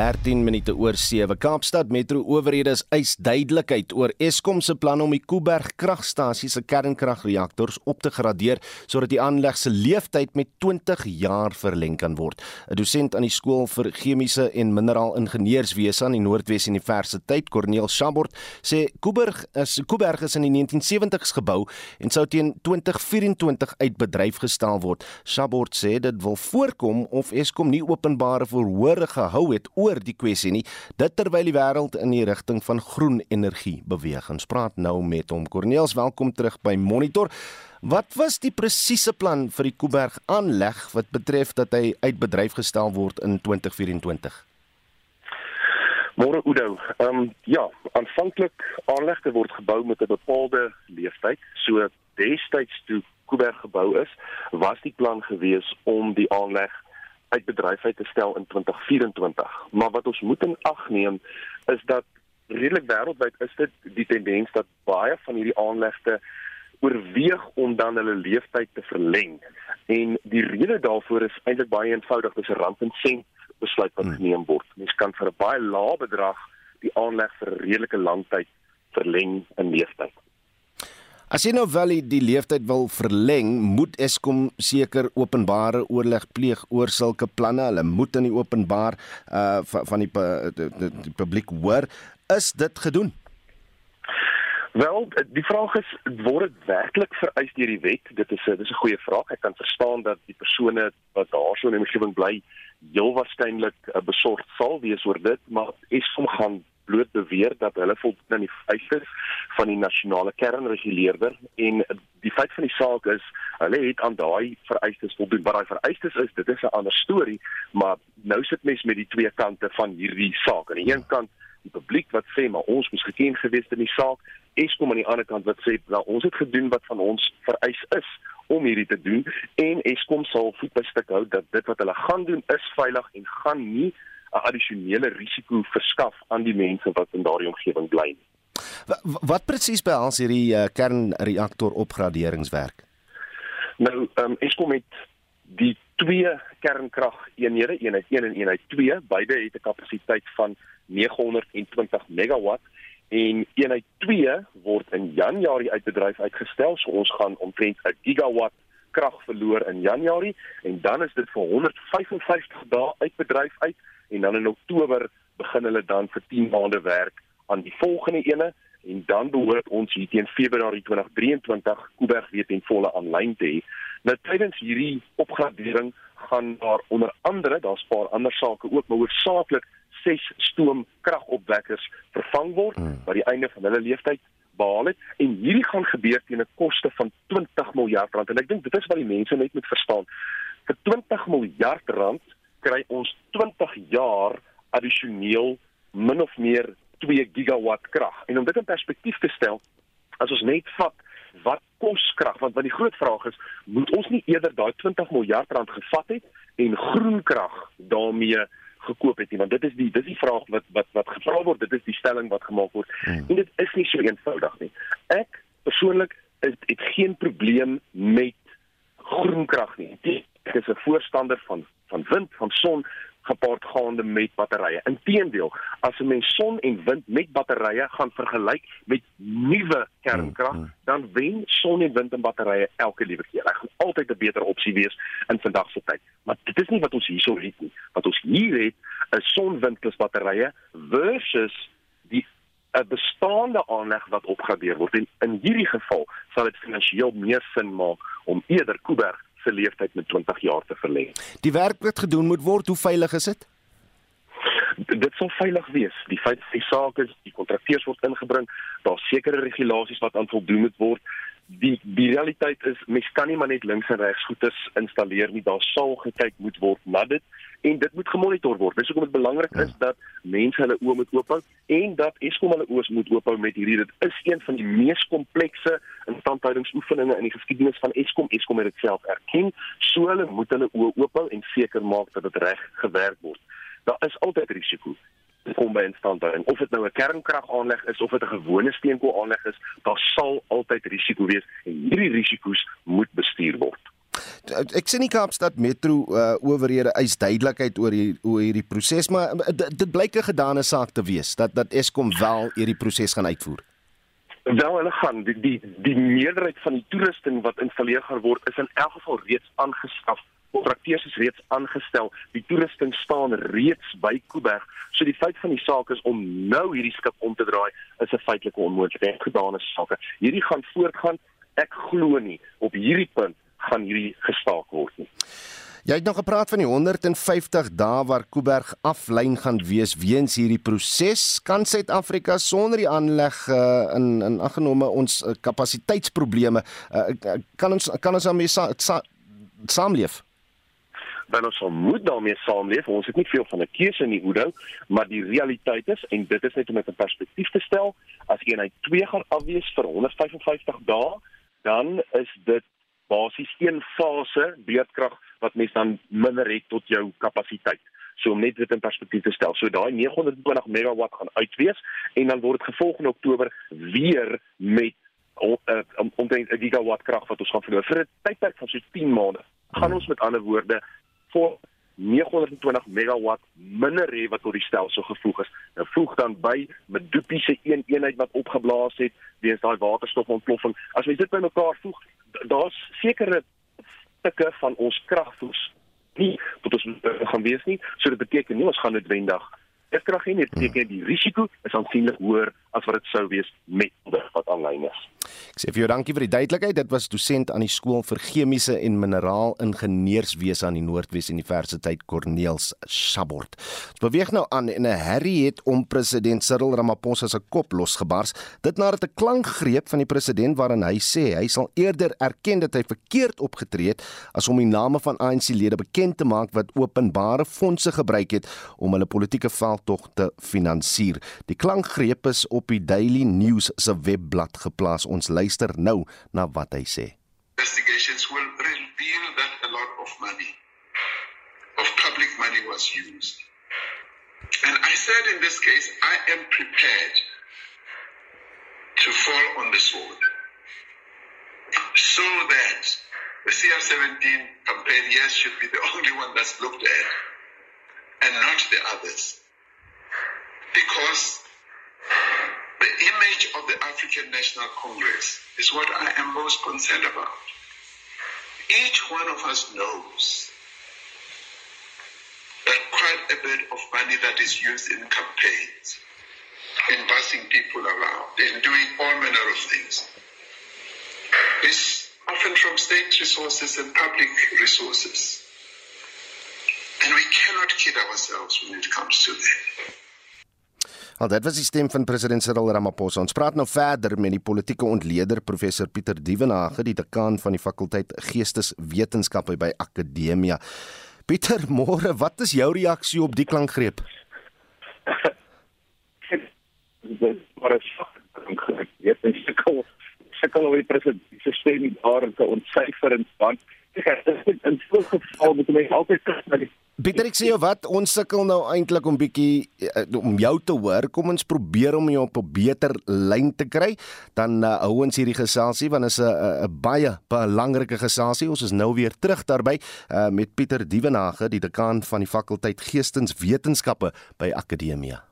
13 minute oor 7. Kaapstad Metro owerhede is eis duidelikheid oor Eskom se plan om die Kuiberg kragstasie se kernkragreaktors op te gradeer sodat die aanleg se lewensduur met 20 jaar verleng kan word. 'n Dosent aan die skool vir chemiese en mineraal ingenieurswese aan die Noordwes Universiteit, Corneel Schabort, sê Kuiberg is Kuiberg is in die 1970s gebou en sou teen 2024 uit bedryf gestel word. Schabort sê dit wil voorkom of Eskom nie openbare verhoor gehou het oor die kwessie nie, dit terwyl die wêreld in die rigting van groen energie beweeg. Ons praat nou met hom. Corneels, welkom terug by Monitor. Wat was die presiese plan vir die Kuiberg aanleg wat betref dat hy uit bedryf gestel word in 2024? Môre Oudo. Ehm um, ja, aanvanklik aanlegte word gebou met 'n bepaalde leeftyd. So destyds toe Kuiberg gebou is, was die plan gewees om die aanleg uit bedryf uit te stel in 2024. Maar wat ons moet in ag neem is dat redelik wêreldwyd is dit die tendens dat baie van hierdie aanlegte oorweeg om dan hulle lewensduur te verleng. En die rede daarvoor is eintlik baie eenvoudig, dis 'n rand en sent besluit wat hmm. geneem word. Mens kan vir 'n baie lae bedrag die aanleg vir 'n redelike lang tyd verleng in lewensduur. As jy nou wel die leeftyd wil verleng, moet Eskom seker openbare oorleg pleeg oor sulke planne. Hulle moet in die openbaar uh van die, die, die, die publiek hoor. Is dit gedoen? Wel, die vraag is word dit werklik vereis deur die wet? Dit is 'n dis 'n goeie vraag. Ek kan verstaan dat die persone wat daarso in die omgewing bly, heel waarskynlik uh, besorgd sal wees oor dit, maar Eskom gaan bloot beweer dat hulle voldoen aan die vereistes van die nasionale kernreguleerder en die feit van die saak is hulle het aan daai vereistes voldoen. Wat daai vereistes is, dit is 'n ander storie, maar nou sit mens met die twee kante van hierdie saak. Aan die een kant die publiek wat sê maar ons moes geken gewees het in die saak. Eskom aan die ander kant wat sê nou ons het gedoen wat van ons vereis is om hierdie te doen en Eskom sal voet by stuk hou dat dit wat hulle gaan doen is veilig en gaan nie 'n addisionele risiko verskaf aan die mense wat in daardie omgewing bly. Wat, wat presies behels hierdie uh, kernreaktor opgraderingswerk? Nou, ehm um, Eskom het die twee kernkrageenhede, eenheid 1 en eenheid 2, beide het 'n kapasiteit van 920 megawatt en eenheid 2 word in Januarie uit bedryf uitgestel. So ons gaan omtrent 'n gigawatt krag verloor in Januarie en dan is dit vir 155 dae uit bedryf uit en dan in Oktober begin hulle dan vir 10 maande werk aan die volgende ene en dan behoort ons hier teen Februarie 2023 Kuiberg weer ten volle aanlyn te hê. Nou tydens hierdie opgradering gaan daar onder andere, daar's 'n paar ander sake ook, maar hoofsaaklik ses stoomkragopwekkers vervang word hmm. wat die einde van hulle lewensduur behaal het en hierdie gaan gebeur teen 'n koste van 20 miljard rand en ek dink dit is wat die mense net moet verstaan. Vir 20 miljard rand kry ons 20 jaar addisioneel min of meer 2 gigawatt krag. En om dit in perspektief te stel, as ons net vat wat kos krag, want wat die groot vraag is, moet ons nie eerder daai 20 miljard rand gevat het en groen krag daarmee gekoop het nie want dit is die dis die vraag wat wat wat gevra word dit is die stelling wat gemaak word hmm. en dit is nie so eenvoudig nie ek persoonlik het, het geen probleem met groen krag nie ek is 'n voorstander van van wind, van son gepaard gaande met batterye. Inteendeel, as 'n mens son en wind met batterye gaan vergelyk met nuwe kernkrag, mm, mm. dan wen son en wind en batterye elke liewe keer. Dit gaan altyd 'n beter opsie wees in vandag se tyd. Maar dit is nie wat ons hierso het nie. Wat ons hier het, is son, wind plus batterye versus die 'n bestaande aanleg wat opgradeer word. En in hierdie geval sal dit finansiëel meer sin maak om eerder Kuiberg se lewensduur met 20 jaar te verleng. Die werk wat gedoen moet word, hoe veilig is dit? Dit sal veilig wees. Die feit die saak is die kontrakteurs word ingebring, daar's sekere regulasies wat aan voldoen moet word. Die die realiteit is mens kan nie maar net links en regs goeders installeer nie. Daar sal gekyk moet word na dit en dit moet gemonitor word. Dis hoekom dit belangrik is dat mense hulle oë moet oop hou en dat Eskom hulle oë moet oop hou met hierdie. Dit is een van die mees komplekse instandhoudingsoefeninge in die geskiedenis van Eskom. Eskom het dit self erken. So hulle moet hulle oë oop hou en seker maak dat dit reg gewerk word daar is altyd risiko kom by instandhouding. Of dit nou 'n kernkragaanleg is of dit 'n gewone steenkoolaanleg is, daar sal altyd risiko wees en hierdie risiko's moet bestuur word. Ek sien die Kaapstad Metro uh, owerhede eis duidelikheid oor hier oor hierdie proses, maar dit, dit blyk 'n gedane saak te wees dat dat Eskom wel hierdie proses gaan uitvoer. Wel hulle gaan die die die meerderheid van die toerusting wat installeer gaan word is in elk geval reeds aangeskaf. Kontrakteurs is reeds aangestel. Die toerusting staan reeds by Kuiberg. So die feit van die saak is om nou hierdie skip om te draai is 'n feitelike onmoontlikheid. Gedane sake. Hierdie gaan voortgaan. Ek glo nie op hierdie punt gaan hierdie gestaak word nie. Jy het nog gepraat van die 150 dae waar Kuiberg aflyn gaan wees weens hierdie proses. Kan Suid-Afrika sonder die aanleg uh, in in aggenome ons uh, kapasiteitsprobleme uh, kan ons kan ons daarmee sa, sa, saamleef? dan ons moet daarmee saamleef. Ons het nie veel van 'n keuse in die Oudo, maar die realiteit is en dit is net om dit in perspektief te stel, as eenheid 2 gaan afwees vir 155 dae, dan is dit basies een fase beurtkrag wat mens dan minder het tot jou kapasiteit. So om net dit in perspektief te stel. So daai 920 megawatt gaan uitwees en dan word dit gevolg in Oktober weer met uh, omtrent 'n gigawatt krag wat ons gaan verloor vir 'n tydperk van so 10 maande. Gaan ons met ander woorde vir 920 megawatt minder hê wat tot die stelsel gevoeg is. Nou voeg dan by met Dupie se een eenheid wat opgeblaas het weens daai waterstofontploffing. As jy dit bymekaar voeg, daar's sekere stukke van ons kragvoes nie tot ons gaan wees nie. So dit beteken nie ons gaan noodwendig dit krag nie. Dit beteken die risiko is aansienlik hoër as wat dit sou wees met wat aanlyn is. Ek sê vir jou dankie vir die duidelikheid. Dit was dosent aan die skool vir chemiese en mineraal ingenieurswese aan die Noordwes Universiteit Corneels Sabort. Ons beweeg nou aan en 'n herrie het om president Cyril Ramaphosa se kop losgebars. Dit nadat 'n klankgreep van die president waarin hy sê hy sal eerder erken dat hy verkeerd opgetree het as om die name van ANC-lede bekend te maak wat openbare fondse gebruik het om hulle politieke veldtog te finansier. Die klankgreep is op die Daily News se webblad geplaas. Ons luister nou na wat hy sê. Investigations will reveal that a lot of money of public money was used. And I said in this case I am prepared to fall on the sword so that the CR17 campaign yes should be the only one that's looked at and not the others because The image of the African National Congress is what I am most concerned about. Each one of us knows that quite a bit of money that is used in campaigns, in passing people around, in doing all manner of things, is often from state resources and public resources. And we cannot kid ourselves when it comes to that. Al dit was die stem van president Cyril Ramaphosa. Ons praat nou verder met die politieke ontleder professor Pieter Dievenage, die dekaan van die fakulteit Geesteswetenskappe by Akademia. Pieter, môre, wat is jou reaksie op die klankgreep? Maar as ek net sukkel, sukkel oor die president se stem daar om te ontsyfer en want het in so 'n geval moet my altyd kyk na die Pieter ek sê jou wat ons sukkel nou eintlik om bietjie uh, om jou te hoor. Kom ons probeer om jou op 'n beter lyn te kry. Dan uh, hou ons hierdie geselsie want is 'n 'n baie belangrike geselsie. Ons is nou weer terug daarby uh, met Pieter Dievenage, die dekaan van die fakulteit Geesteswetenskappe by Akademia.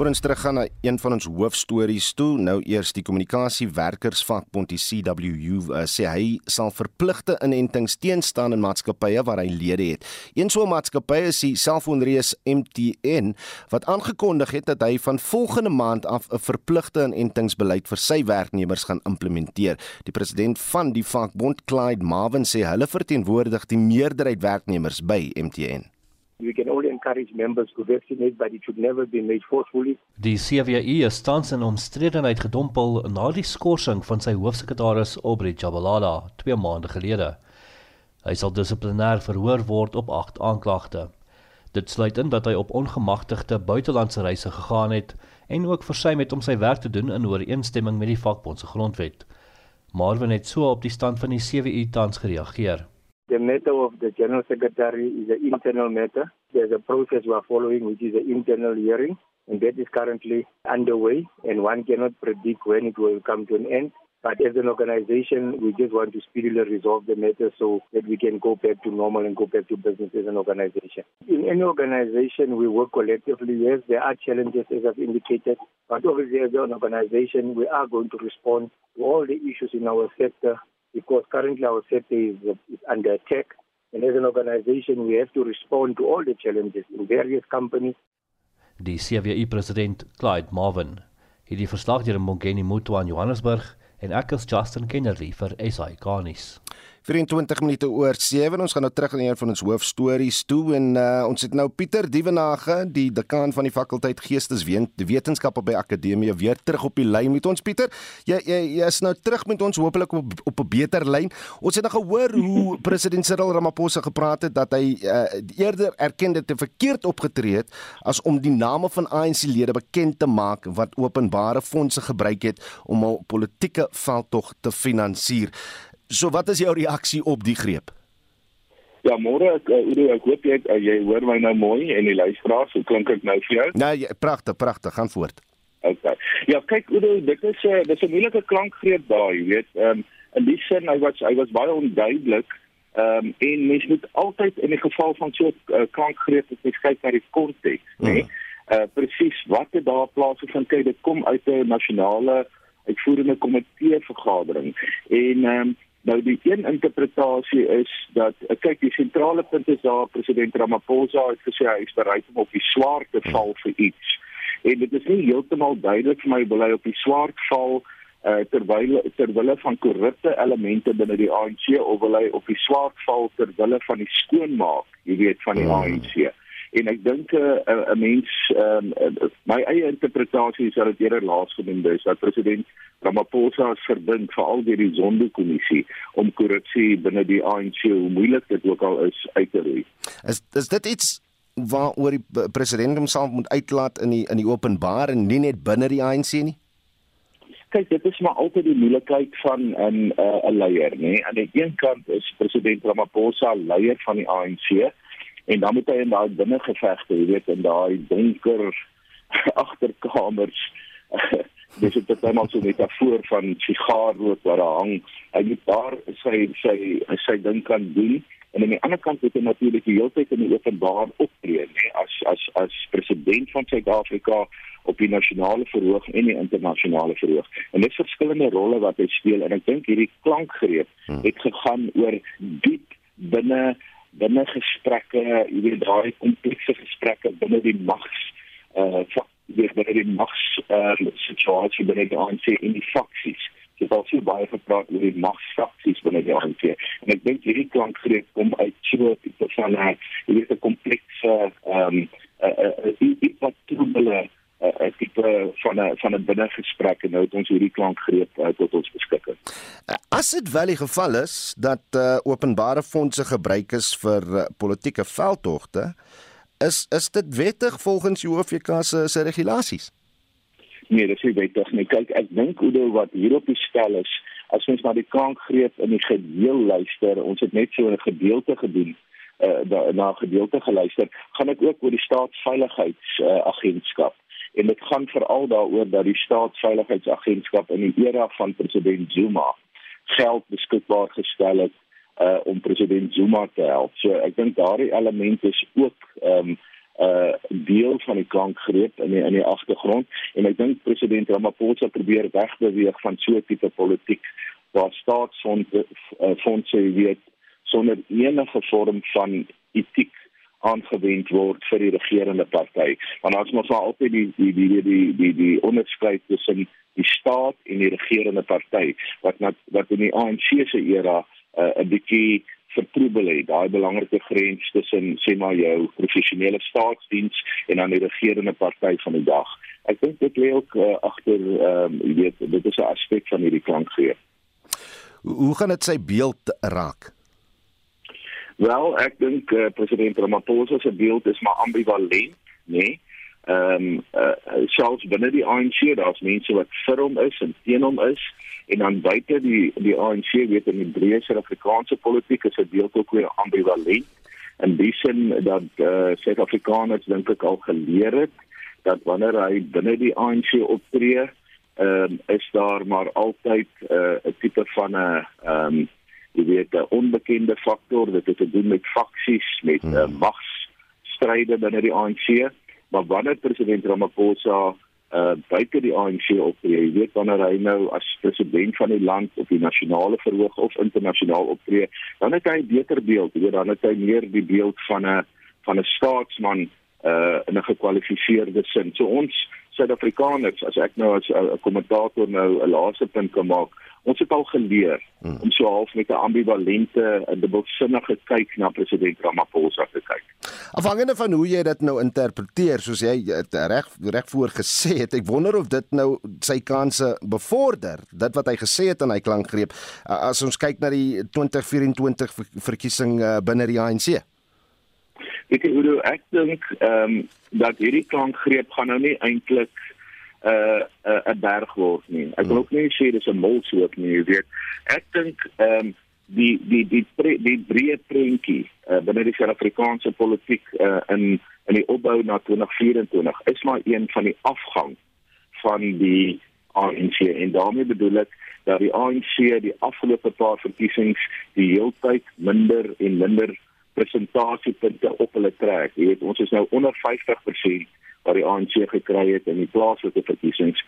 Voor ons teruggaan na een van ons hoofstories toe, nou eers die kommunikasiewerkersvakbond die CWU uh, sê hy sal verpligte inentings teenstaan in maatskappye waar hy lede het. Een so 'n maatskappy is die selfoonreus MTN wat aangekondig het dat hy van volgende maand af 'n verpligte inentingsbeleid vir sy werknemers gaan implementeer. Die president van die vakbond, Clyde Marvin, sê hulle verteenwoordig die meerderheid werknemers by MTN. We can only encourage members to vaccinate, but it should never be made forcefully. Die CWU is tans in omstredenheid gedompel na die skorsing van sy hoofsekretaris Aubrey Jabalala 2 maande gelede. Hy sal dissiplinêr verhoor word op 8 aanklagte. Dit sluit in dat hy op ongemagtigde buitelandse reise gegaan het en ook versuim het om sy werk te doen in ooreenstemming met die vakbond se grondwet. Marvin het so op die stand van die CWU tans gereageer. The matter of the General Secretary is an internal matter. There's a process we are following, which is an internal hearing, and that is currently underway, and one cannot predict when it will come to an end. But as an organization, we just want to speedily resolve the matter so that we can go back to normal and go back to business as an organization. In any organization, we work collectively. Yes, there are challenges, as I've indicated, but obviously, as an organization, we are going to respond to all the issues in our sector because currently our sector is, is under attack. And as an organization, we have to respond to all the challenges in various companies. Die CWU president Clyde Marvin het die verslag deur Mongeni Mutwa in Johannesburg en ek is Justin Kennedy vir SI Garnis. 24 minute oor 7 ons gaan nou terug na een van ons hoofstories toe en uh, ons het nou Pieter Dievenage die dekaan van die fakulteit Geesteswetenskappe by Akademie weer terug op die lyn met ons. Pieter jy jy, jy is nou terug met ons hopelik op op 'n beter lyn. Ons het nou gehoor hoe president Cyril Ramaphosa gepraat het dat hy uh, eerder erken dit te verkeerd opgetree het as om die name van ANC lede bekend te maak wat openbare fondse gebruik het om 'n politieke veldtog te finansier So wat is jou reaksie op die greep? Ja, môre ek uh, Udo, ek hoop jy uh, jy hoor my nou mooi en die luisteraars, hoe klink ek nou vir jou? Nee, pragtig, pragtig, gaan voort. Okay. Ja, kyk Udo, dit is 'n uh, dis 'n moeilike klankgreep daai, jy weet. Ehm um, in die sin hy was hy was baie onduidelik. Ehm um, en mens moet altyd in die geval van so 'n uh, klankgreep moet kyk na die konteks, né? Nee? Uh presies wat het daar plaasgevind? Kyk, dit kom uit 'n nasionale uitvoerende komitee vergadering en ehm um, Nou die een interpretasie is dat eh, kyk die sentrale punt is daar president Ramaphosa het gesê hy is bereid om op die swaar te val vir iets. En dit is nie heeltemal duidelik vir my wil hy op die swaar val uh, terwyl terwyl van korrupte elemente binne die ANC of wil hy op die swaar val terwyl van die skoonmaak, jy weet van die hmm. ANC. En ek dink eh, 'n uh, mens um, my eie interpretasie is dat dit eerder laasgenoemde is dat president Ramaphosa is verbind veral deur die Zondo-kommissie om korrupsie binne die ANC, hoe moeilik dit ook al is, uit te roei. Is is dit iets waaroor die president homself moet uitlaat in die in die openbaar en nie net binne die ANC nie? Kyk, dit is maar altyd die moeilikheid van 'n uh, 'n uh, leier, nê? Aan die een kant is president Ramaphosa leier van die ANC en dan moet hy in daai binnengevegte, jy weet, in daai donker agterkamers dis dit net maar so 'n metafoor van sigaarrook wat daar hang. Hy moet daar sy sy sy ding kan doen en aan die ander kant moet hy natuurlik die hele tyd in die openbaar optree, nê, as as as president van Suid-Afrika op die nasionale verhoog en die internasionale verhoog. En dit is verskillende rolle wat hy speel en ek dink hierdie klankgreep hmm. het gegaan oor diep binne binne gesprekke, jy weet daai komplekse gesprekke binne die mags uh weer binne die mags uh, situasie binne die ANC in die faksies. Dit is also baie gepraat oor die magsfaksies binne die ANC. En ek dink hierdie klankgreep kom uit so 'n tipe van 'n jy weet 'n komplekse ehm 'n wat troebele 'n tipe van 'n van 'n binnegesprek en nou het ons hierdie klankgreep uh, tot ons beskikking. As dit wel die geval is dat uh, openbare fondse gebruik is vir uh, politieke veldtogte, is is dit wettig volgens die OFK se se regulasies? Nee, dit is wettig nie. Kyk, ek dink hoe wat hier op die stel is, as ons na die krankgreep in die geheel luister, ons het net so 'n gedeelte gedoen uh na, na gedeelte geluister, gaan ek ook oor die staatsveiligheidsagentskap. Uh, en dit gaan veral daaroor dat die staatsveiligheidsagentskap in die era van president Zuma geld beskikbaar gestel het uh om president Zuma te help. So ek dink daardie element is ook ehm um, uh deel van die klankgreep in die, in die agtergrond en ek dink president Ramaphosa probeer wegbeweeg van so 'n tipe politiek waar staatsfondse uh, fondse weet sonder enige vorm van etiek aangewend word vir die regerende party. Want ons moet maar altyd die die die die die die, die onderskeid tussen die staat en die regerende party wat wat wat in die ANC se era uh, 'n bietjie vertroebel het daai belangrike grens tussen sê maar jou professionele staatsdiens en dan die regerende party van die dag. Ek dink dit lê ook uh, agter ehm um, jy weet dit is 'n aspek van hierdie klankgreep. Hoe gaan dit sy beeld raak? Wel, ek dink uh, president Ramaphosa se beeld is maar ambivalent, nê? Nee? Ehm um, uh, selfs binne die ANC, daar's mense wat vir hom is en teen hom is en dan buite die die ANC weet in die breë Suid-Afrikaanse politiek is dit deel ook weer ambivalent en dis en dat uh, Suid-Afrikaners dink ek al geleer het dat wanneer hy binne die ANC optree ehm um, is daar maar altyd uh, 'n tipe van 'n ehm um, jy weet 'n onbekende faktor dit het te doen met faksies met uh, magsstryde binne die ANC maar wanneer president Ramaphosa uh buite die ANC optree. Jy weet wanneer hy nou as president van die land op die nasionale verhoog of internasionaal optree, dan het hy 'n beter beeld. Jy weet dan het hy meer die beeld van 'n van 'n staatsman uh in 'n gekwalifiseerde sin. So ons Suid-Afrikaners, as ek nou as 'n kommentator nou 'n laaste punt kan maak, ons het al geleer hmm. om so half met 'n ambivalente en dubbelsinnige kyk na president Ramaphosa te kyk. Afhangende van hoe jy dit nou interpreteer, soos jy reg reg voor gesê het, ek wonder of dit nou sy kanse bevorder, dit wat hy gesê het in hy klankgreep, as ons kyk na die 2024 verkiesing binne die ANC. Ek dink ek dink ehm um, dat hierdie klankgreep gaan nou nie eintlik 'n uh, 'n uh, berg word nie. Ek wil ook nie sê dis 'n molsoort nie, jy weet. Ek dink ehm um, die die die pre, die breë prentjie uh, binne die Suid-Afrikaanse politiek uh, in in die opbou na 2024 is maar een van die afgang van die ANC en daarmee bedoel ek dat die ANC die afgelope paar verkiesings die heeltyd minder en minder prestasiepunte op hulle trek. Jy weet ons is nou onder 50% wat die ANC gekry het in die plaaslike verkiesings.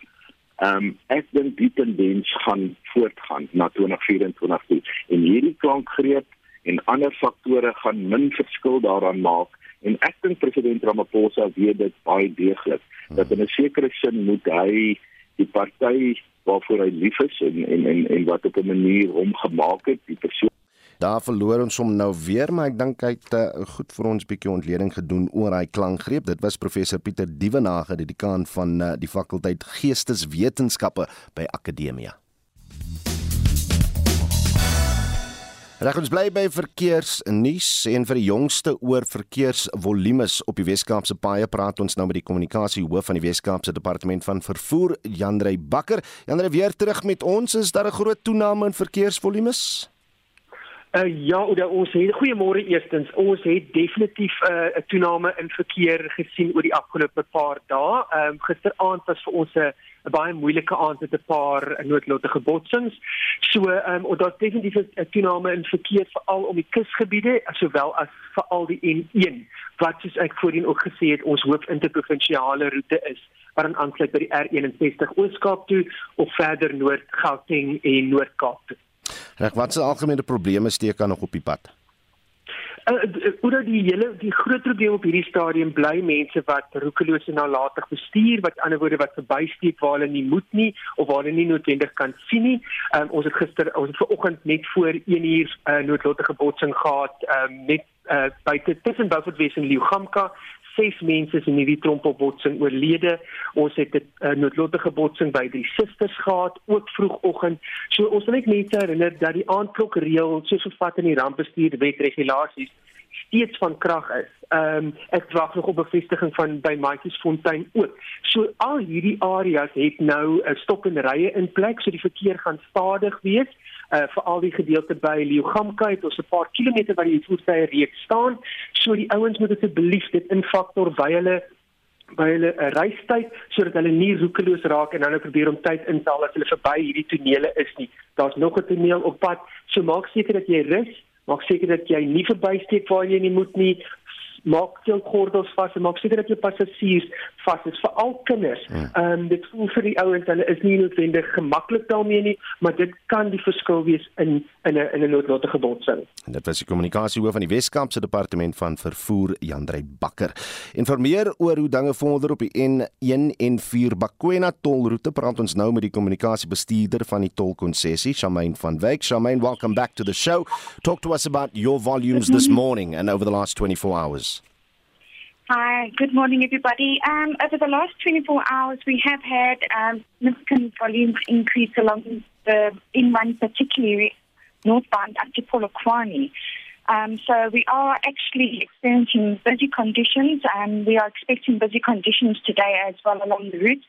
Ehm um, ek dink die tendens gaan voortgaan na 2024 toe. En hierdie klankgreep en ander faktore gaan min verskil daaraan maak en ek dink president Ramaphosa weet dit baie deeglik dat in 'n sekere sin moet hy die party waarvoor hy lief is en en en, en wat op 'n manier hom gemaak het, die persoon Daar verloor ons hom nou weer, maar ek dink hy het uh, goed vir ons bietjie ontleding gedoen oor hy klankgreep. Dit was professor Pieter Dievenage, die dekaan van uh, die fakulteit Geesteswetenskappe by Akademia. Reg ons bly by verkeersnuus en vir die jongste oor verkeersvolumes op die Weskaapse paaie praat ons nou met die kommunikasiehoof van die Weskaapse departement van vervoer Jandrey Bakker. Jandrey weer terug met ons. Is daar 'n groot toename in verkeersvolumes? Uh, ja, oor ons het goeiemôre eerstens. Ons het definitief eh, 'n uh, toename in verkeer gesien oor die afgelope paar dae. Ehm um, gisteraand was vir ons 'n baie moeilike aand met 'n paar noodlottige botsings. So ehm um, daar's definitief 'n toename in verkeer veral om die kusgebiede sowel as veral die N1 wat soos ek voorheen ook gesê het ons hoof interprovinsiale roete is wat aan aansluit by die R61 Oos-Kaap toe of verder Noord-Gauteng en Noord-Kaap toe. Reg, wat se algemene probleme steek aan nog op die pad? Uh, oor die hele die groot probleem op hierdie stadium bly mense wat roekeloos en nalatig bestuur wat ander woorde wat verbysteek waar hulle nie moet nie of waar hulle nie noodwendig kan sien nie. Um, ons het gister ons het vanoggend net voor 1 uur 'n uh, noodlottige botsing gehad um, net uh, buite tussen Beaufort Wes en Leeugamka ses mense in hierdie trompelbotsing oorlede. Ons het 'n uh, noodlottige botsing by die susters gehad ook vroegoggend. So ons wil net mense herinner dat die aandklok reël soos vervat in die rampbestuur wetregulasies steeds van krag is. Ehm um, ek wag nog op bevestiging van by Matjiesfontein ook. So al hierdie areas het nou 'n uh, stop en rye in plek, so die verkeer gaan stadig wees uh vir al die gedeelte by Leeugamka het ons 'n paar kilometer waar die voertuie reeds staan. So die ouens moet asseblief dit infaktor by hulle by hulle uh, reistyd sodat hulle nie roekeloos raak en dan probeer om tyd in te haal as hulle verby hierdie tonele is nie. Daar's nog 'n toneel op pad. So maak seker dat jy rus, maak seker dat jy nie verbysteek waar jy nie moet nie maak jou gordels vas en maak seker dat jou passasiers vas is vir al kinders. Ja. Ehm ja. um, dit voel vir die ouens hulle is nie noodwendig gemaklik daarmee nie, maar dit kan die verskil wees in in 'n in 'n noodlottige botsing. En dit was die kommunikasiehoof van die Weskaapse departement van vervoer Jandrey Bakker. Informeer oor hoe dinge vorder op die N1 en 4 Bakwena tolroete. Praat ons nou met die kommunikasiebestuurder van die tolkonssessie, Shamaine van Wyk. Shamaine, welcome back to the show. Talk to us about your volumes this morning and over the last 24 hours. Hi, good morning, everybody. Um, over the last 24 hours, we have had um, significant volumes increase along the in-one, particularly northbound up to Polokwane. Um, so we are actually experiencing busy conditions, and we are expecting busy conditions today as well along the route,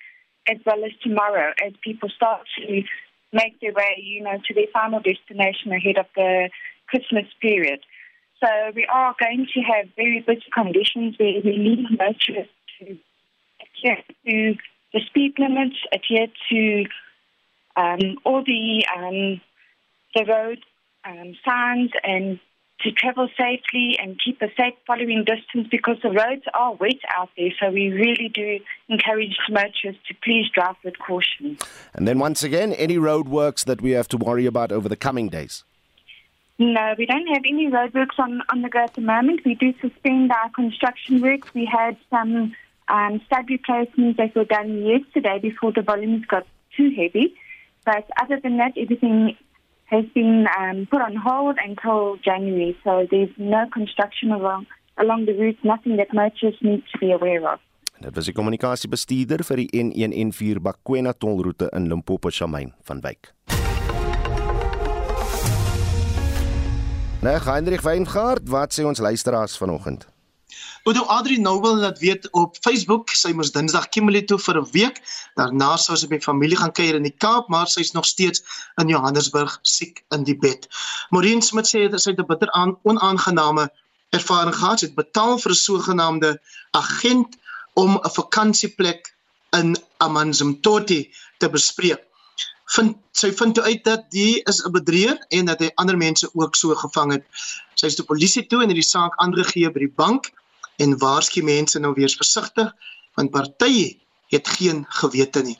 as well as tomorrow, as people start to make their way, you know, to their final destination ahead of the Christmas period. So we are going to have very busy conditions where we need motorists to, adhere to the speed limits, adhere to um, all the um, the road um, signs, and to travel safely and keep a safe following distance because the roads are wet out there. So we really do encourage motorists to please drive with caution. And then once again, any roadworks that we have to worry about over the coming days? No, we don't have any roadworks on, on the go at the moment. We do suspend our construction works. We had some um, stud replacements that were done yesterday before the volumes got too heavy. But other than that, everything has been um, put on hold until January. So there's no construction along along the route, nothing that motorists need to be aware of. Dit was die kommunikasiebestuurder vir die N114 Bakwena tolroete in Limpopo Shamain van Wyk. Nou, Heinrich Weingart, wat sê ons luisteraars vanoggend? Odo Adri Nobel laat weet op Facebook sy moes Dinsdag Kimberley toe vir 'n week. Daarna sou sy met familie gaan kuier in die Kaap, maar sy is nog steeds in Johannesburg siek in die bed. Maureen Smit sê sy het 'n bitter aan onaangename ervaring gehad. Sy het betaal vir 'n sogenaamde agent om 'n vakansieplek in Amanzimtoti te bespreek. Vind sy vind toe uit dat die is 'n bedrieger en dat hy ander mense ook so gevang het. Sy is die polisie toe en het die saak aangegee by die bank en waarsku mense nou weer versigtig want partye het geen gewete nie.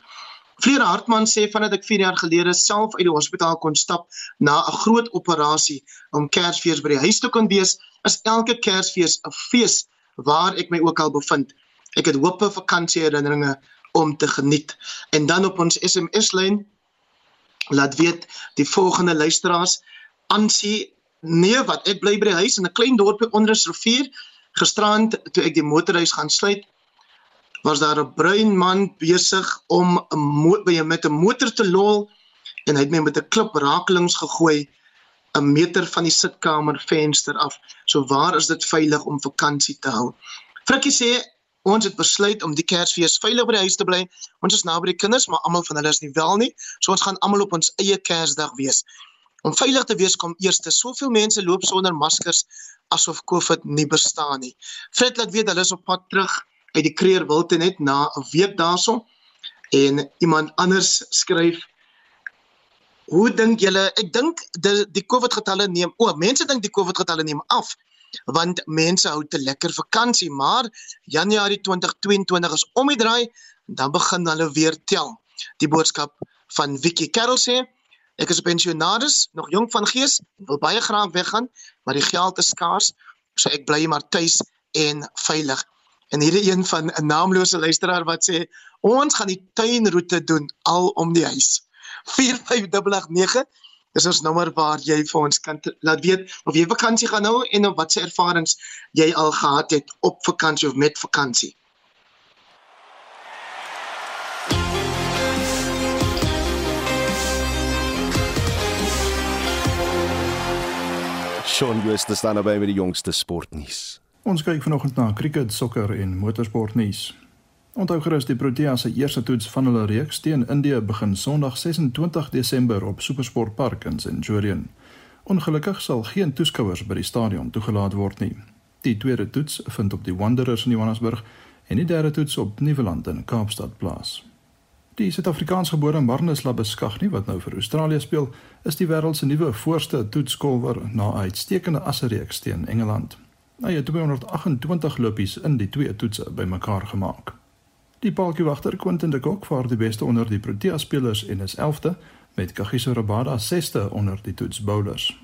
Vleer Hartman sê vandat ek 4 jaar gelede self uit die hospitaal kon stap na 'n groot operasie om Kersfees by die huis te kon wees, is elke Kersfees 'n fees waar ek my ook al bevind. Ek het hoop op vakansieherinneringe om te geniet. En dan op ons SMS-lyn laat weet die volgende luisteraars aansie nee wat ek bly by die huis in 'n klein dorpie onder 'n rivier Gisterand toe ek die motorhuis gaan sluit, was daar 'n bruin man besig om 'n by met 'n motor te lol en hy het my met 'n klip rakelings gegooi 'n meter van die sitkamer venster af. So waar is dit veilig om vakansie te hou? Frikkie sê ons het besluit om die Kersfees veilig by die huis te bly. Ons is naby die kinders, maar almal van hulle is nie wel nie. So ons gaan almal op ons eie Kersdag wees. Om veilig te wees kom eers te soveel mense loop sonder maskers asof COVID nie bestaan nie. Fred laat weet hulle is op pad terug uit die Kreer Wilte net na 'n week daarson en iemand anders skryf Hoe dink julle ek dink die die COVID getalle neem o, mense dink die COVID getalle neem af want mense hou te lekker vakansie, maar Januarie 2022 is om die draai dan begin hulle weer tel. Die boodskap van Vicky Carroll sê Ek is pensionaris, nog jonk van gees, wil baie graag weggaan, maar die geld is skaars, so ek bly maar tuis en veilig. En hierdie een van 'n naamlose luisteraar wat sê ons gaan die tuinroete doen al om die huis. 45889 Dis ons nommer waar jy vir ons kan laat weet of jy vakansie gaan hou en of watse ervarings jy al gehad het op vakansie of met vakansie. Shaun Jooste staan naby met die jongste sportnuus. Ons kyk vanoggend na cricket, sokker en motorsportnuus. Onthou gerus die Proteas se eerste toets van hulle reeks teen Indië begin Sondag 26 Desember op SuperSport Park in Centurion. Ongelukkig sal geen toeskouers by die stadion toegelaat word nie. Die tweede toets vind op die Wanderers in Johannesburg en die derde toets op Nieuweland in Kaapstad plaas. Die Suid-Afrikaansgebore Marnus Labeskagni wat nou vir Australië speel, is die wêreld se nuwe voorste toetskolwer na 'n uitstekende assereeks teen Engeland. Hy het 228 lopies in die twee toetse bymekaar gemaak. Die paltjiewagter Quentin de Kock vaar die beste onder die Protea spelers en is 11de met Kagiso Rabada 6de onder die toets bowlers.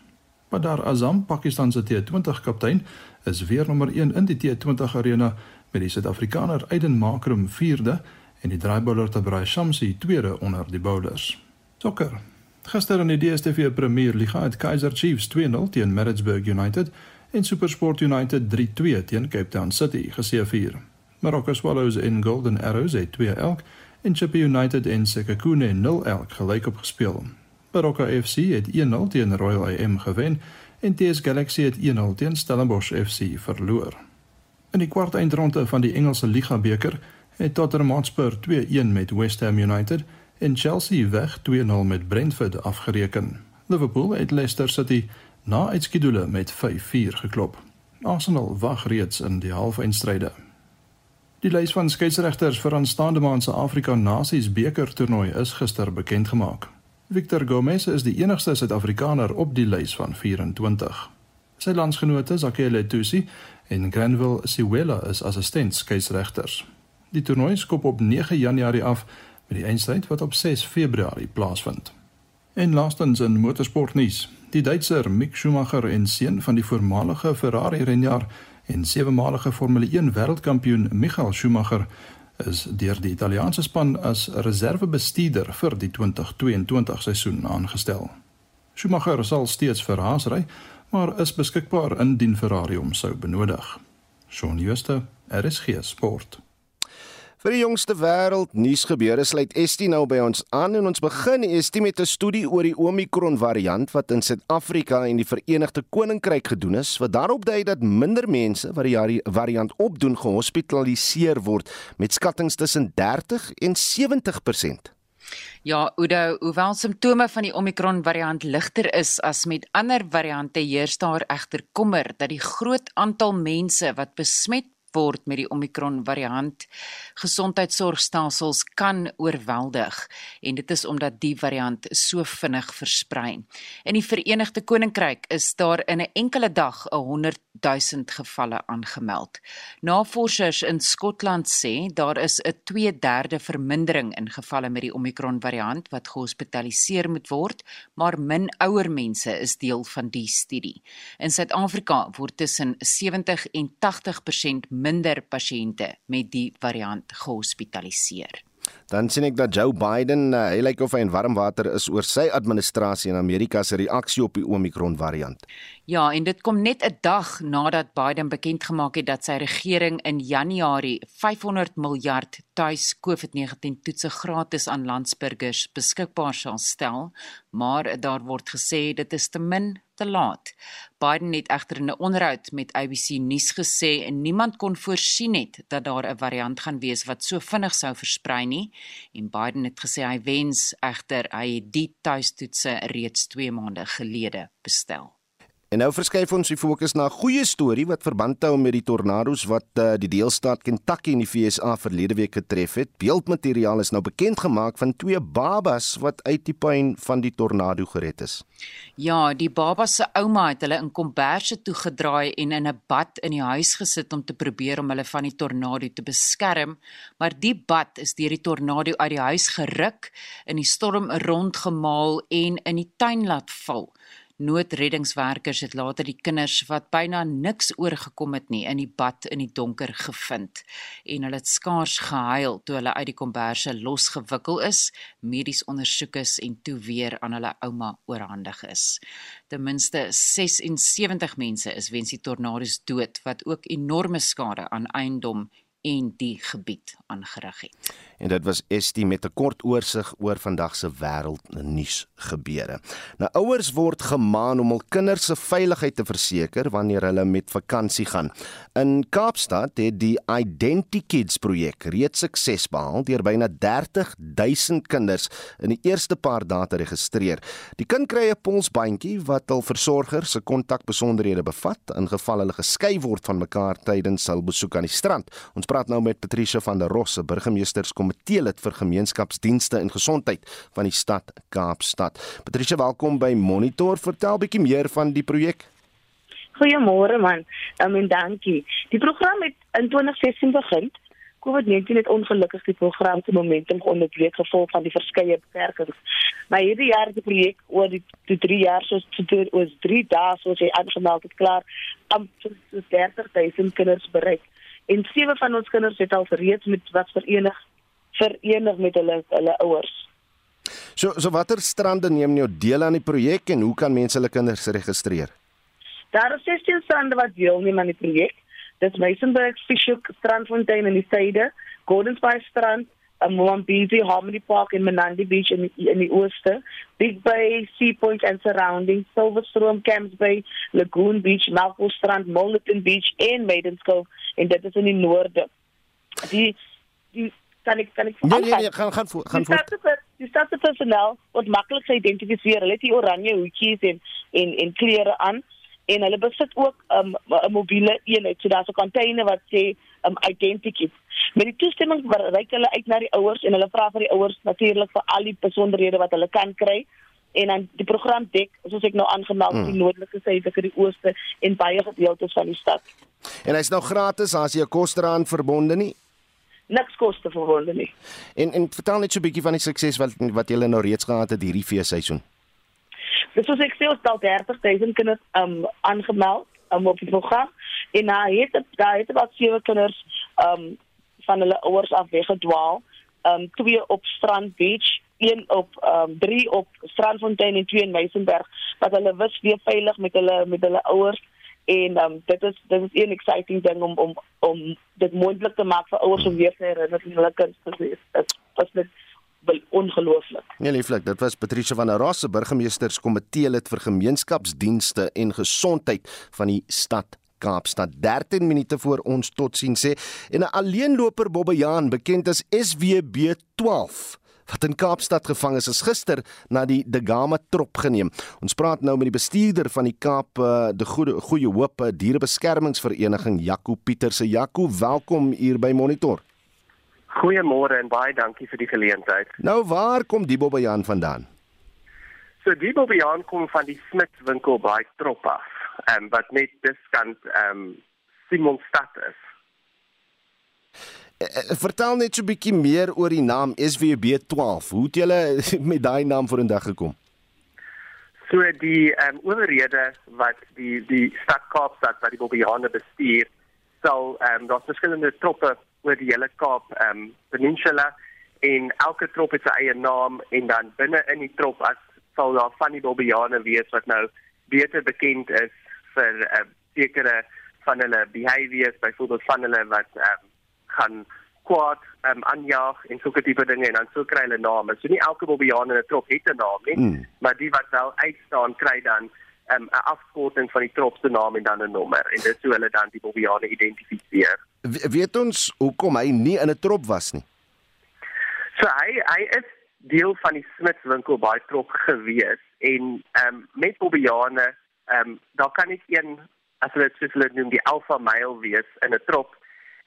Badar Azam, Pakistan se T20 kaptein, is weer nommer 1 in die T20 arena met die Suid-Afrikaner Aiden Makrum 4de en die draaibouler Tabrai Shamsi tweede onder die bowlers. Sokker. Gister in die DStv Premier Liga het Kaizer Chiefs 2-0 teen Maritzburg United en SuperSport United 3-2 teen Cape Town City geseëvier. Marokko Swallows en Golden Arrows het 2 elk en Chippa United en Sekhukhune 0 elk gelyk op gespeel. Marokko FC het 1-0 teen Royal AM gewen en TS Galaxy het 1-0 teen Stellenbosch FC verloor. In die kwart eindronde van die Engelse Liga beker het Tottenham Hotspur 2-1 met West Ham United en Chelsea weg 2-0 met Brentford afgereken. Liverpool het Leicester City na uitskedule met 5-4 geklop. Arsenal wag reeds in die halfeindstryde. Die lys van skeieregters vir aanstaande maand se Afrika Nasies beker toernooi is gister bekend gemaak. Victor Gomez is die enigste Suid-Afrikaner op die lys van 24. Sy landsgenote, Zakele Tusi en Granville Siwela is assistent skeieregters. Die toernooi skop op 9 Januarie af met die eindstryd wat op 6 Februarie plaasvind. En laastens in motorsportnuus, die Duitser Mick Schumacher en seun van die voormalige Ferrari renjaer en sewe-malige Formule 1 wêreldkampioen Michael Schumacher is deur die Italiaanse span as reservebestuurder vir die 2022 seisoen aangestel. Schumacher sal steeds vir Haas ry, maar is beskikbaar indien Ferrari hom sou benodig. Shaun Schuster, RSG Sport. Vir die jongste wêreld nuus gebeure sluit Estie nou by ons aan en ons begin Estie met 'n studie oor die Omicron variant wat in Suid-Afrika en die Verenigde Koninkryk gedoen is wat daarop dui dat minder mense wat die variant opdoen gehospitaliseer word met skattings tussen 30 en 70%. Ja, Udo, hoewel simptome van die Omicron variant ligter is as met ander variante, heers daar egter kommer dat die groot aantal mense wat besmet word met die Omicron variant gesondheidsorgstelsels kan oorweldig en dit is omdat die variant so vinnig versprei. In die Verenigde Koninkryk is daar in 'n enkele dag 'n 100 000 gevalle aangemeld. Navorsers in Skotland sê daar is 'n 2/3 vermindering in gevalle met die Omicron variant wat gehospitaliseer moet word, maar min ouer mense is deel van die studie. In Suid-Afrika word tussen 70 en 80% minder pasiënte met die variant gehospitaliseer. Dan sien ek dat Joe Biden, uh, hy lyk of hy in warm water is oor sy administrasie in Amerika se reaksie op die Omicron variant. Ja, en dit kom net 'n dag nadat Biden bekend gemaak het dat sy regering in Januarie 500 miljard tuis COVID-19 toetse gratis aan landsburgers beskikbaar sal stel, maar daar word gesê dit is te min te laat. Biden het egter in 'n onderhoud met ABC nuus gesê en niemand kon voorsien het dat daar 'n variant gaan wees wat so vinnig sou versprei nie en Biden het gesê hy wens egter hy het die tuistoetse reeds 2 maande gelede bestel. En nou verskuif ons die fokus na 'n goeie storie wat verband hou met die tornado's wat uh, die deelstaat Kentucky in die VSA verlede week getref het. Beeldmateriaal is nou bekend gemaak van twee babas wat uit die puin van die tornado gered is. Ja, die babas se ouma het hulle in komberse toegedraai en in 'n bad in die huis gesit om te probeer om hulle van die tornado te beskerm, maar die bad is deur die tornado uit die huis geruk, in die storm rondgemaal en in die tuin laat val. Noodreddingswerkers het later die kinders wat byna niks oorgekom het nie in die bad in die donker gevind en hulle het skaars gehuil toe hulle uit die komberse losgewikkel is, medies ondersoek is en toe weer aan hulle ouma oorhandig is. Ten minste 76 mense is weens die tornado's dood wat ook enorme skade aan eiendom en die gebied aangerig het. En dit was Estie met 'n kort oorsig oor vandag se wêreldnuus gebeure. Nou ouers word gemaan om hul kinders se veiligheid te verseker wanneer hulle met vakansie gaan. In Kaapstad het die IdentiKids projek reeds sukses behaal deur byna 30 000 kinders in die eerste paar dae te registreer. Die kind kry 'n polsbandjie wat hul versorger se kontakbesonderhede bevat in geval hulle geskei word van mekaar tydens hul besoek aan die strand. Ons praat nou met Patricia van der Rosse, burgemeesterskomitee lid vir gemeenskapsdienste en gesondheid van die stad Kaapstad. Patricia, welkom by Monitor. Vertel bietjie meer van die projek. Goeiemôre man. Um, en dankie. Die program het in 2016 begin. COVID-19 het ongelukkig die program se momentum onderbreek gevolg van die verskeie beperkings. Maar hierdie jaar die projek oor die, die 3 jaar soos dit was 3 dae soos hy aangemeld het klaar om 30000 kinders bereik en sewe van ons kinders het al reeds met wat verenig verenig met hulle hulle ouers. So so watter strande neem nou deel aan die projek en hoe kan mense hulle kinders registreer? Daar is 16 strande wat deelneem aan die projek. Dit is Masonburg, Fishhook, Strandfontein in die suide, Gordons Bay strand, Mwambisi, Harmony Park en Menandi Beach in die, in die ooste, Big Bay, Sea Point and surrounding, Silverstrom, Camps Bay, Lagoon Beach, Melville Strand, Molleton Beach en Maidens Cove en dit is in die noorde. Die die kan ek kan ek Nee nee nee, gaan gaan voor, gaan voor. Die stadse personeel word maklik geïdentifiseer. Hulle het die oranje hoedjies en en en klere aan en hulle besit ook 'n um, mobiele eenheid. So daar's 'n container wat sê um identity. Met die toestemming bereik hulle uit na die ouers en hulle vra vir die ouers natuurlik vir al die besonderhede wat hulle kan kry en dan die program dek soos ek nou aangemeld hmm. die noordelike syde vir die ooste en baie gedeeltes van die stad. En hy's nou gratis as jy 'n koste aan verbonde nie. Niks koste verbonde nie. En en vertel net so 'n bietjie van die sukses wat wat julle nou reeds gehad het hierdie feesseisoen. Dis soos ek sê ons het al 30000 kinders um aangemeld um, op die program en na het daar het wat sewe kinders um van hulle ouers af weggedwaal. Um twee op Strand Beach een op um drie op Strandfontein en twee in Meisenberg wat hulle wis weer veilig met hulle met hulle ouers en um dit is dit is 'n exciting ding om om om dit moontlik te maak vir ouers om weer te herinner aan hulle kinders te wees. Dit net wel ongelooflik. Nee, lieflik, dit was Patricia van der Rasse, burgemeesterskomitee lid vir gemeenskapsdienste en gesondheid van die stad Kaapstad 13 minute voor ons totsiens sê en 'n alleenloper Bobbejaan bekend as SWB 12 wat in Kaapstad gevang is, is gister na die Degama trop geneem. Ons praat nou met die bestuurder van die Kaap uh, die Goeie Goeie Hoop eh, Dierebeskermingsvereniging Jaco Pieterse. Jaco, welkom hier by Monitor. Goeiemôre en baie dankie vir die geleentheid. Nou waar kom die Bobbejaan vandaan? So die Bobbejaan kom van die Smith winkel by Trop af. Um, wat net diskant ehm um, Simonstad is. Eh, eh, vertel net so 'n bietjie meer oor die naam SWB12. Hoe het julle met daai naam vorendag gekom? So die ehm um, owerhede wat die die stad Kaapstad wat die Bobbejaane bestuur, sal ehm um, daar's verskillende troppe oor die hele Kaap ehm um, peninsula en elke trop het sy eie naam en dan binne in die trop as sal daar van die Bobbejaane wees wat nou beter bekend is vir 'n uh, sekere van hulle behaviors, byvoorbeeld van hulle wat ehm um, gaan kwaad um, aanjaag en 'n tipe dinge en dan so kry hulle name. So nie elke Bobbejaan in 'n trop het 'n naam nie, mm. maar die wat wel uitstaan kry dan ehm, 'n um, afkorting van die trop se naam en dan 'n nommer en dit sou hulle dan die Bobbejaan identifiseer. We, weet ons hoekom hy nie in 'n trop was nie? So hy hy is deel van die Smith winkel by trop gewees en ehm um, met Bobbejaane ehm um, daar kan net een as hulle dit sê hulle noem die alpha male wees in 'n trop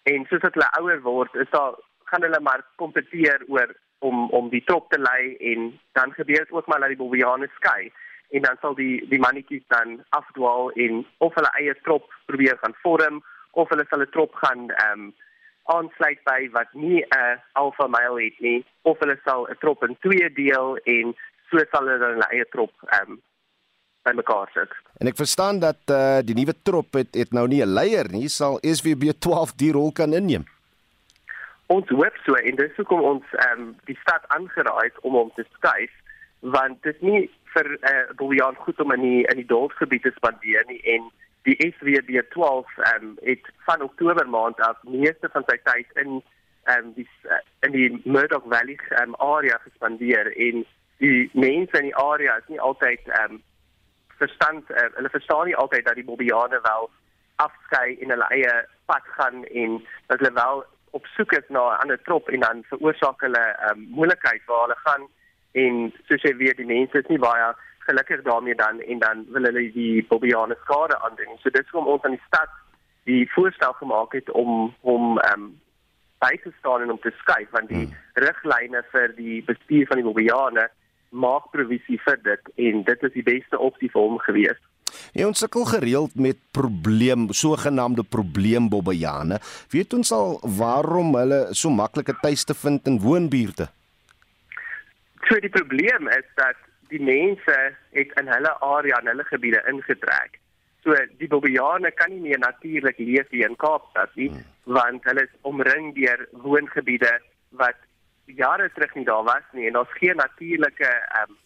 En soos hulle ouer word, is daar gaan hulle maar kompeteer oor om om die trop te lei en dan gebeur dit ook maar dat die bobbejane skei en dan sal die die mannetjies dan afdwaal en of hulle eie trop probeer gaan vorm of hulle sal 'n trop gaan ehm um, aansluit by wat nie 'n alpha male het nie of hulle sal 'n trop in twee deel en so sal hulle dan hulle eie trop ehm um, by mekaar sit. En ek verstaan dat eh uh, die nuwe trop het, het nou nie 'n leier nie, sal SWB 12 die rol kan inneem. Ons hoop so en dis hoekom ons ehm um, die stad aangeraai het om hom te skuif want dit is nie vir eh uh, Bojan goed om in die in die dorpsgebied te spandeer nie en die SWB 12 ehm um, het van Oktober maand af meeste van sy tyd in ehm um, die uh, in die Murdoch Valley ehm um, area gespandeer en die mense in die area is nie altyd ehm um, verstand uh, hulle verstaan nie altyd dat die Bobbejane wel afskei en hulle eie pad gaan en dat hulle wel op soek is na 'n ander trop en dan veroorsaak hulle 'n um, moeilikheid waar hulle gaan en soos jy weet die mense is nie baie gelukkig daarmee dan en dan wil hulle die Bobbejane skade aandoen. So dit is hoekom ons aan die stad die voorstel gemaak het om hom ehm um, by te staan en om te skuif want die hmm. riglyne vir die bestuur van die Bobbejane maak provisie vir dit en dit is die beste opsie vir hom gewees. Ja, ons sukkel gereeld met probleem, sogenaamde probleembobbejane. Weet ons al waarom hulle so maklike tuiste vind in woonbuurte? So die probleem is dat die mense het in hulle area en hulle gebiede ingetrek. So die bobbejane kan nie meer natuurlik leef hier in Kaapstad nie, hmm. want hulle is omring deur woongebiede wat jare terug nie daar was nie en daar's geen natuurlike um,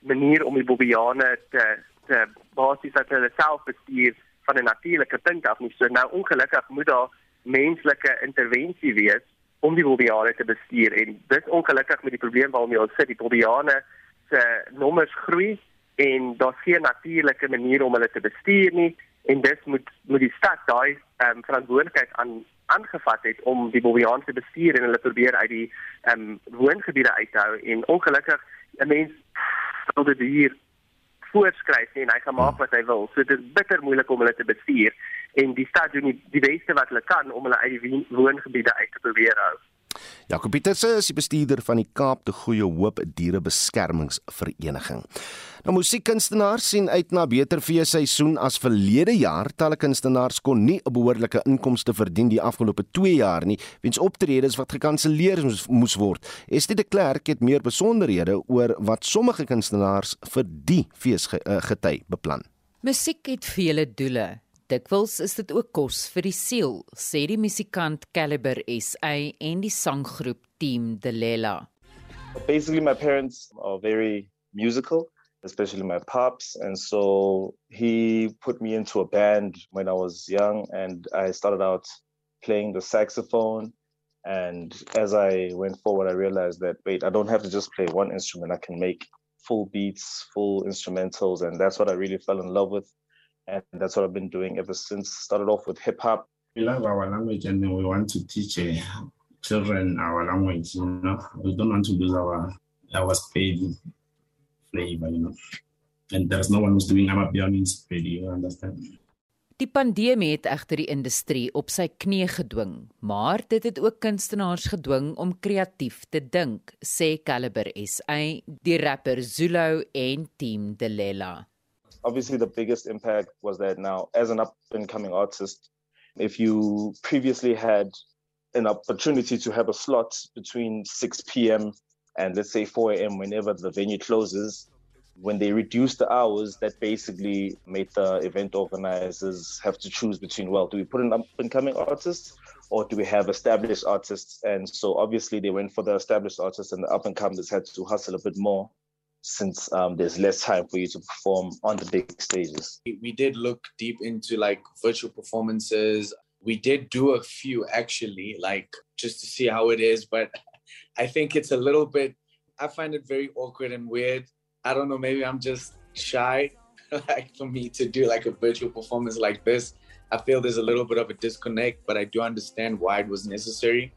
manier om die bobbejane te te basies dat hulle self bestuur van 'n natuurlike punt af nie. So nou ongelukkig moet daar menslike intervensie wees om die bobbejane te bestuur en dit ongelukkig met die probleem waarmee ons sit, die bobbejane se nommers groei en daar's geen natuurlike manier om hulle te bestuur nie en dit moet moet die stad daai um, verantwoordelikheid aan aangevat het om die Bobbejaan te bestuur en hulle probeer uit die ehm um, woongebiede uit te hou en ongelukkig 'n mens sal dit hier voorskryf nie en hy gaan maak wat hy wil. So dit is bitter moeilik om hulle te bestuur en die stad doen die, die beste wat hulle kan om hulle uit die woongebiede uit te probeer hou. Jacob Pieterse is die bestuurder van die Kaap te Goeie Hoop Dierebeskermingsvereniging. Nou musiekkunstenaars sien uit na beter feesseisoen as verlede jaar. Talle kunstenaars kon nie 'n behoorlike inkomste verdien die afgelope 2 jaar nie, weens optredes wat gekanselleer moes, moes word. Estie de Klerk het meer besonderhede oor wat sommige kunstenaars vir die feesgety beplan. Musiek het vele doele. Dikwels is dit ook kos vir die siel, sê die musikant Caliber SA en die sanggroep Team Delela. Basically my parents are very musical, especially my pops, and so he put me into a band when I was young and I started out playing the saxophone and as I went forward I realized that wait, I don't have to just play one instrument, I can make full beats, full instrumentals and that's what I really fell in love with and that's what I've been doing ever since. Started off with hip hop. We love our language and we want to teach uh, children our language. You know, we don't want to lose our our spade flavor. You know, and there's no one who's doing piano in spade. You understand? Die pandemie het egter die industrie op sy knie gedwing, maar dit het ook kunstenaars gedwing om kreatief te dink, sê Caliber SA, die rapper Zulu en Team Delela. Obviously the biggest impact was that now as an up and coming artist if you previously had an opportunity to have a slot between 6 p.m. and let's say 4 a.m. whenever the venue closes when they reduced the hours that basically made the event organizers have to choose between well do we put an up and coming artist or do we have established artists and so obviously they went for the established artists and the up and comers had to hustle a bit more since um, there's less time for you to perform on the big stages. We did look deep into like virtual performances. We did do a few actually, like just to see how it is, but I think it's a little bit, I find it very awkward and weird. I don't know, maybe I'm just shy. like for me to do like a virtual performance like this, I feel there's a little bit of a disconnect, but I do understand why it was necessary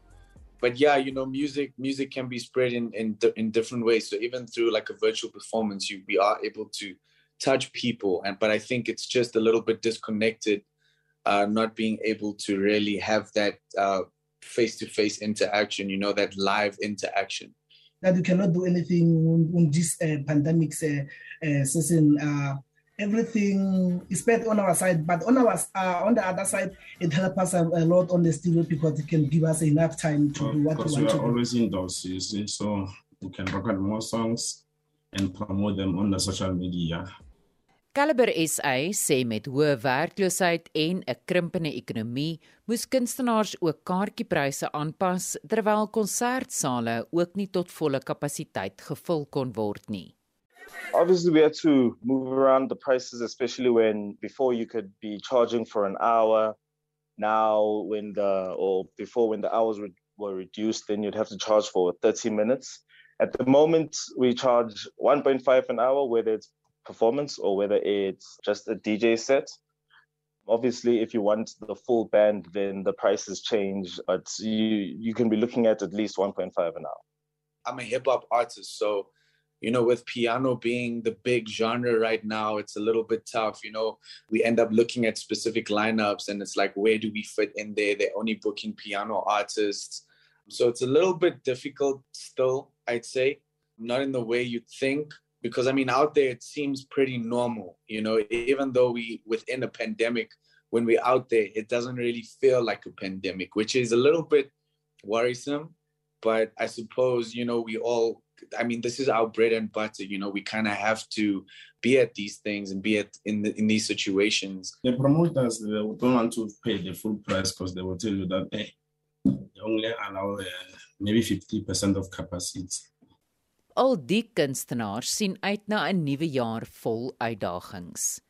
but yeah, you know, music music can be spread in in in different ways. So even through like a virtual performance, you we are able to touch people. And but I think it's just a little bit disconnected, uh, not being able to really have that uh face to face interaction. You know, that live interaction. That we cannot do anything on this uh, pandemic uh, uh, season. Uh, everything is bad on our side, but on our uh, on the other side, it helps us a, a, lot on the studio because it can give us enough time to well, do what we want we are to always do. indoors, you see, so we can record more songs and promote them on the social media. Caliber SA sê met hoë werkloosheid en 'n krimpende ekonomie, moes kunstenaars ook kaartjiepryse aanpas terwyl konsertsale ook nie tot volle kapasiteit gevul kon word nie. Obviously we had to move around the prices especially when before you could be charging for an hour. Now when the or before when the hours were, were reduced then you'd have to charge for 30 minutes. At the moment we charge 1.5 an hour whether it's performance or whether it's just a dj set. Obviously if you want the full band then the prices change but you you can be looking at at least 1.5 an hour. I'm a hip hop artist so you know, with piano being the big genre right now, it's a little bit tough. You know, we end up looking at specific lineups and it's like, where do we fit in there? They're only booking piano artists. So it's a little bit difficult still, I'd say, not in the way you'd think. Because I mean, out there, it seems pretty normal, you know, even though we within a pandemic, when we're out there, it doesn't really feel like a pandemic, which is a little bit worrisome. But I suppose, you know, we all I mean, this is our bread and butter. You know, we kind of have to be at these things and be at in the, in these situations. The promoters they don't want to pay the full price because they will tell you that hey, they only allow uh, maybe fifty percent of capacity. Al die kunstenaars sien uit na 'n nuwe jaar vol uitdagings.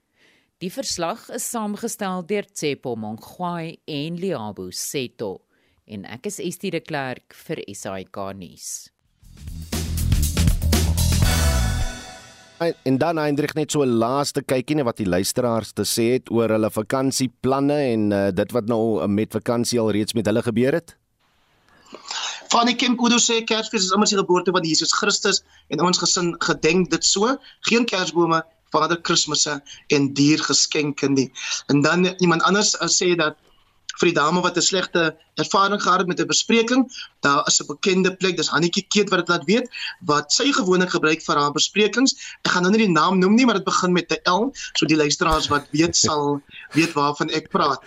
Die verslag is saamgestel deur Tsepo Mongwai en Liabo Seto en ek is Estie de Klerk vir SAK nuus. En dan Hendrik net so 'n laaste kykie net wat die luisteraars te sê het oor hulle vakansieplanne en uh, dit wat nou met vakansie al reeds met hulle gebeur het. Fanny Kenkudo sê Kersfees is immer sy geboorte van Jesus Christus en ons gesin gedenk dit so. Geen kersbome, Vader Kersfees en diergeskenke nie. En dan iemand anders uh, sê dat vir die dame wat 'n slegte ervaring gehad het met 'n bespreking, daar is 'n bekende plek, dis Hannetjie Keet wat dit laat weet, wat sy gewoonlik gebruik vir haar besprekings. Ek gaan nou nie die naam noem nie, maar dit begin met 'n L, so die luisteraars wat weet sal weet waarvan ek praat.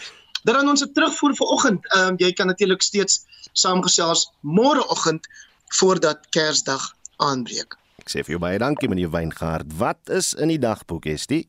Dan aan ons terugvoer vir oggend. Ehm um, jy kan natuurlik steeds saamgesels môreoggend voordat Kersdag aanbreek. Ek sê vir jou baie dankie meneer Weingard. Wat is in die dagboek, Estie?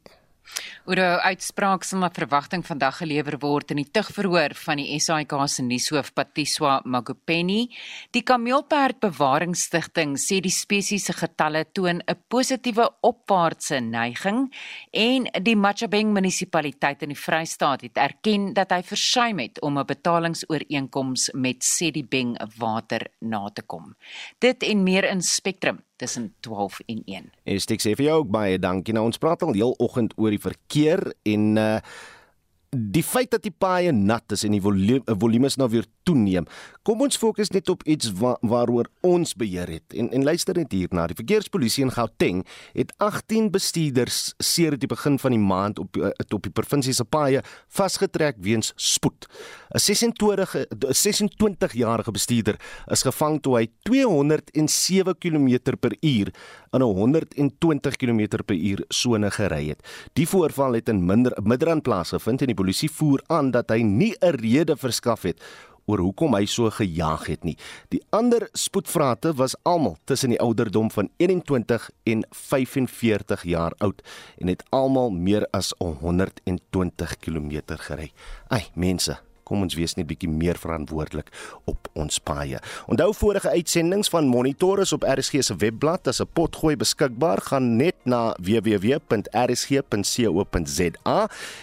Oor 'n uitspraak sal na verwagting vandag gelewer word in die tugverhoor van die SAIK se nuushoof Patiswa Magopeni. Die Kameelperd Bewaringsstigting sê die spesies se getalle toon 'n positiewe opwaartse neiging en die Machabeng munisipaliteit in die Vrystaat het erken dat hy versuim het om 'n betalingsooreenkoms met Sedibeng Water na te kom. Dit en meer in Spectrum tussen 12 en 1. Ek sê vir jou ook baie dankie. Nou ons praat al heel oggend oor die verkeer en uh die feit dat die paaie nat is en die volume is nou weer toeneem. Kom ons fokus net op iets wa waaroor ons beheer het. En en luister net hierna. Die verkeerspolisie in Gauteng het 18 bestuurders sedert die begin van die maand op uh, op die provinsie se paaie vasgetrek weens spoed. 'n 26 'n 26-jarige bestuurder is gevang toe hy 207 km/h in 'n 120 km/h sone gery het. Die voorval het in Midrand plaasgevind en die polisie voer aan dat hy nie 'n rede verskaf het oor hoekom hy so gejaag het nie. Die ander spoedvrate was almal tussen die ouderdom van 21 en 45 jaar oud en het almal meer as 120 km gery. Ai, mense, kom ons wees net bietjie meer verantwoordelik op ons paaie. Onthou vorige uitsendings van Monitor is op RSG se webblad as 'n potgooi beskikbaar. Gaan net na www.rsg.co.za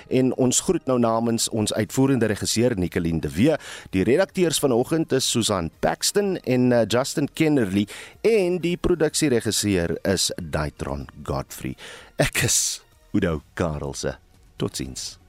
en ons groet nou namens ons uitvoerende regisseur Nicoline de Wee. Die redakteurs vanoggend is Susan Paxton en uh, Justin Kennerly en die produksieregisseur is Daitron Godfrey. Ek is Udo Karelse. Totsiens.